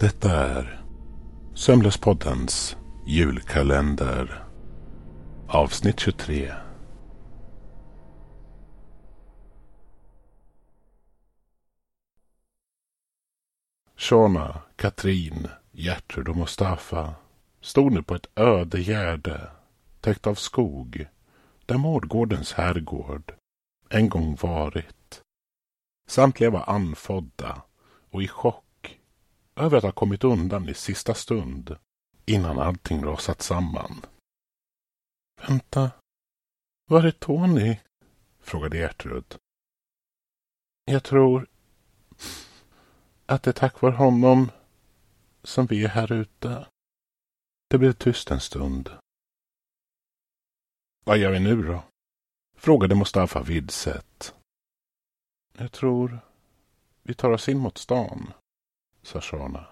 Detta är Sömnlöspoddens julkalender. Avsnitt 23. Shona, Katrin, Gertrud och Mustafa stod nu på ett öde gärde täckt av skog där Mårdgårdens herrgård en gång varit. Samtliga var anfodda och i chock över att ha kommit undan i sista stund innan allting rasat samman. Vänta, var är Tony? frågade Gertrud. Jag tror att det är tack vare honom som vi är här ute. Det blev tyst en stund. Vad gör vi nu då? frågade Mustafa vidset. Jag tror vi tar oss in mot stan, sa Shona.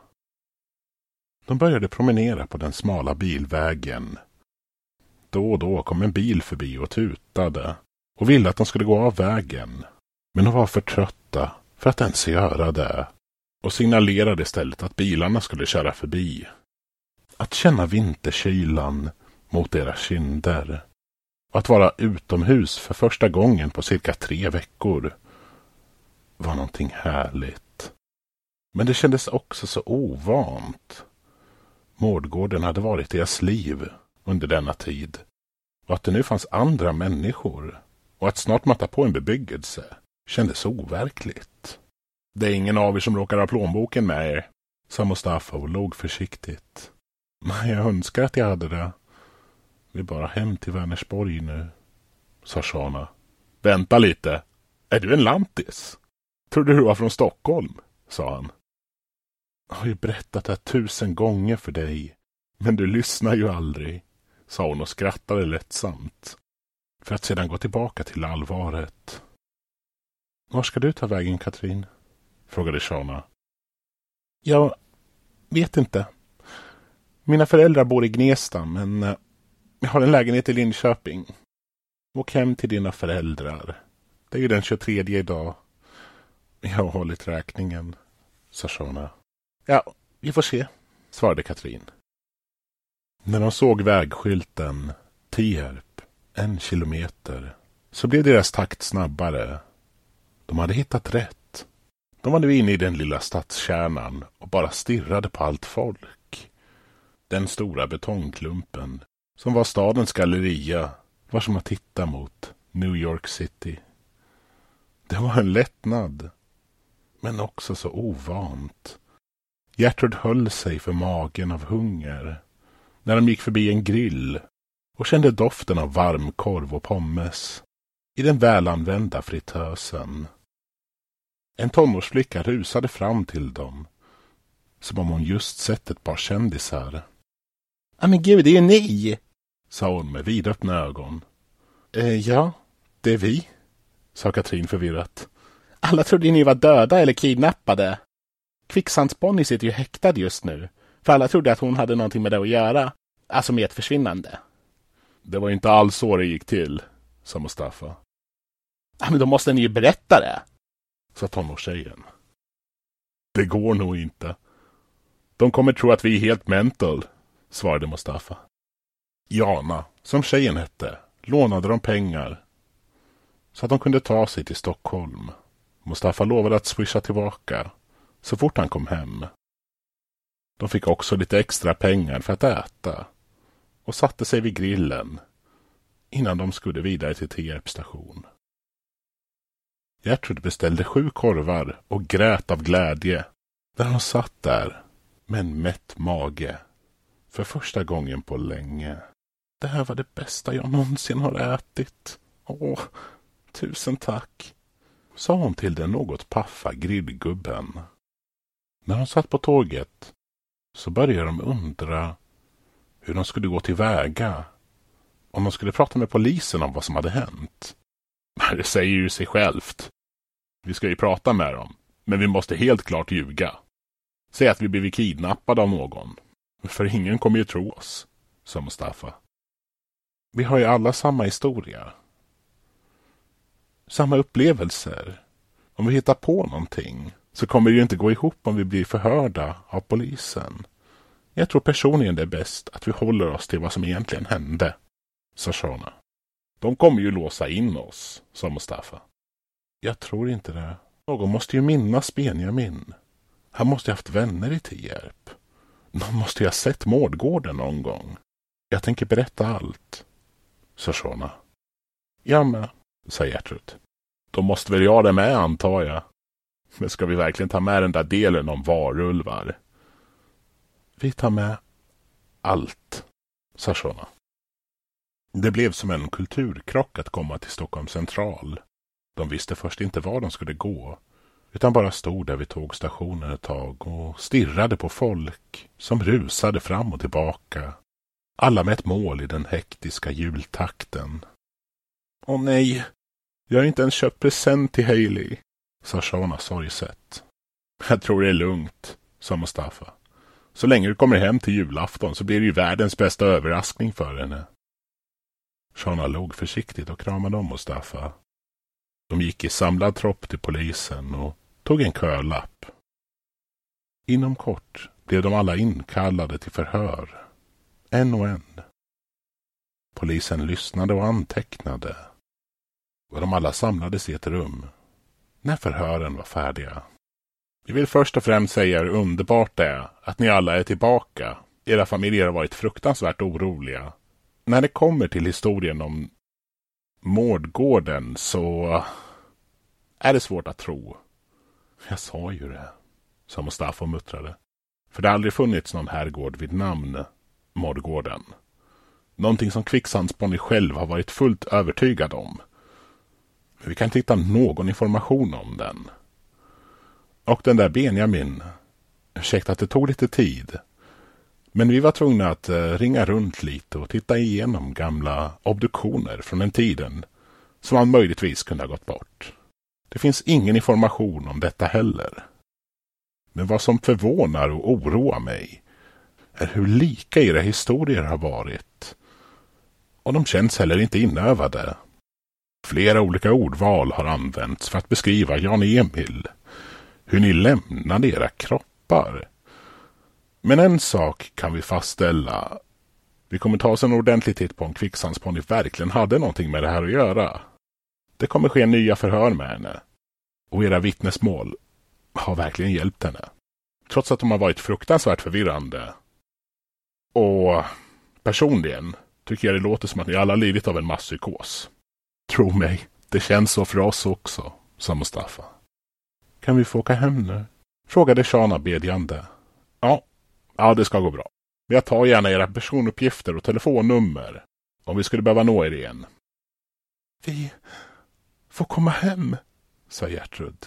De började promenera på den smala bilvägen. Då och då kom en bil förbi och tutade och ville att de skulle gå av vägen. Men de var för trötta för att ens göra det och signalerade istället att bilarna skulle köra förbi. Att känna vinterkylan mot deras kinder och att vara utomhus för första gången på cirka tre veckor var någonting härligt. Men det kändes också så ovant. Mårdgården hade varit deras liv under denna tid och att det nu fanns andra människor och att snart matta på en bebyggelse kändes overkligt. Det är ingen av er som råkar ha plånboken med er, sa Mustafa och låg försiktigt. Men jag önskar att jag hade det. Vi är bara hem till Vänersborg nu, sa Shana. Vänta lite. Är du en lantis? Trodde du var från Stockholm, sa han. Jag har ju berättat det här tusen gånger för dig, men du lyssnar ju aldrig, sa hon och skrattade lättsamt. För att sedan gå tillbaka till allvaret. Var ska du ta vägen, Katrin? frågade Shana. Jag vet inte. Mina föräldrar bor i Gnesta, men eh, jag har en lägenhet i Linköping. Åk hem till dina föräldrar. Det är ju den 23 idag. Jag har hållit räkningen, sa Shona. Ja, vi får se, svarade Katrin. När de såg vägskylten Tierp, en kilometer, så blev deras takt snabbare. De hade hittat rätt. De var nu inne i den lilla stadskärnan och bara stirrade på allt folk. Den stora betongklumpen som var stadens galleria var som att titta mot New York City. Det var en lättnad, men också så ovant. Gertrud höll sig för magen av hunger när de gick förbi en grill och kände doften av varmkorv och pommes i den välanvända fritösen. En tonårsflicka rusade fram till dem som om hon just sett ett par kändisar. Ja men gud, det är ju ni! sa hon med vidöppna ögon. Eh, ja, det är vi, sa Katrin förvirrat. Alla trodde ni var döda eller kidnappade. Kvicksands-Bonnie sitter ju häktad just nu, för alla trodde att hon hade någonting med det att göra. Alltså med ett försvinnande. Det var inte alls så det gick till, sa Mustafa. Ja, men då måste ni ju berätta det, sa tonårstjejen. Det går nog inte. De kommer tro att vi är helt mental, svarade Mustafa. Jana, som tjejen hette, lånade de pengar så att de kunde ta sig till Stockholm. Mustafa lovade att swisha tillbaka så fort han kom hem. De fick också lite extra pengar för att äta och satte sig vid grillen innan de skulle vidare till Tierp station. Gertrud beställde sju korvar och grät av glädje när hon satt där med en mätt mage för första gången på länge. Det här var det bästa jag någonsin har ätit. Åh, tusen tack, sa hon till den något paffa grillgubben. När de satt på tåget så började de undra hur de skulle gå tillväga. Om de skulle prata med polisen om vad som hade hänt. Det säger ju sig självt. Vi ska ju prata med dem, men vi måste helt klart ljuga. Säg att vi blivit kidnappade av någon. För ingen kommer ju tro oss, sa Mustafa. Vi har ju alla samma historia. Samma upplevelser. Om vi hittar på någonting så kommer det ju inte gå ihop om vi blir förhörda av polisen. Jag tror personligen det är bäst att vi håller oss till vad som egentligen hände, sa Shona. De kommer ju låsa in oss, sa Mustafa. Jag tror inte det. Någon måste ju minnas Benjamin. Han måste ju haft vänner i Tierp. Någon måste ju ha sett Mårdgården någon gång. Jag tänker berätta allt, sa Shona. ”Ja men”, sa Gertrud. Då måste väl jag det med, antar jag. Men ska vi verkligen ta med den där delen om varulvar? Vi tar med allt, sa Shona. Det blev som en kulturkrock att komma till Stockholm central. De visste först inte var de skulle gå, utan bara stod där vid tågstationen ett tag och stirrade på folk som rusade fram och tillbaka. Alla med ett mål i den hektiska jultakten. Åh nej, jag har inte ens köpt present till Hailey, sa Shana sorgset. Jag tror det är lugnt, sa Mustafa. Så länge du kommer hem till julafton så blir det ju världens bästa överraskning för henne. Shana log försiktigt och kramade om Mustafa. De gick i samlad tropp till polisen och tog en kölapp. Inom kort blev de alla inkallade till förhör. En och en. Polisen lyssnade och antecknade. Och de alla samlades i ett rum. När förhören var färdiga. Vi vill först och främst säga hur underbart det är att ni alla är tillbaka. Era familjer har varit fruktansvärt oroliga. När det kommer till historien om Mårdgården så är det svårt att tro. Jag sa ju det, sa Mustafa och muttrade. För det har aldrig funnits någon herrgård vid namn Mårdgården. Någonting som Kvicksandsponny själv har varit fullt övertygad om. Men vi kan inte hitta någon information om den. Och den där Benjamin. Ursäkta att det tog lite tid. Men vi var tvungna att eh, ringa runt lite och titta igenom gamla obduktioner från den tiden som han möjligtvis kunde ha gått bort. Det finns ingen information om detta heller. Men vad som förvånar och oroar mig är hur lika era historier har varit. Och de känns heller inte inövade. Flera olika ordval har använts för att beskriva Jan-Emil. Hur ni lämnade era kroppar. Men en sak kan vi fastställa. Vi kommer ta oss en ordentlig titt på om Kvicksandsponny verkligen hade någonting med det här att göra. Det kommer ske nya förhör med henne. Och era vittnesmål har verkligen hjälpt henne. Trots att de har varit fruktansvärt förvirrande. Och personligen tycker jag det låter som att ni alla lidit av en masspsykos. Tro mig, det känns så för oss också, sa Mustafa. Kan vi få åka hem nu? Frågade Shana bedjande. Ja, ja det ska gå bra. Men jag tar gärna era personuppgifter och telefonnummer om vi skulle behöva nå er igen. Vi får komma hem, sa Gertrud.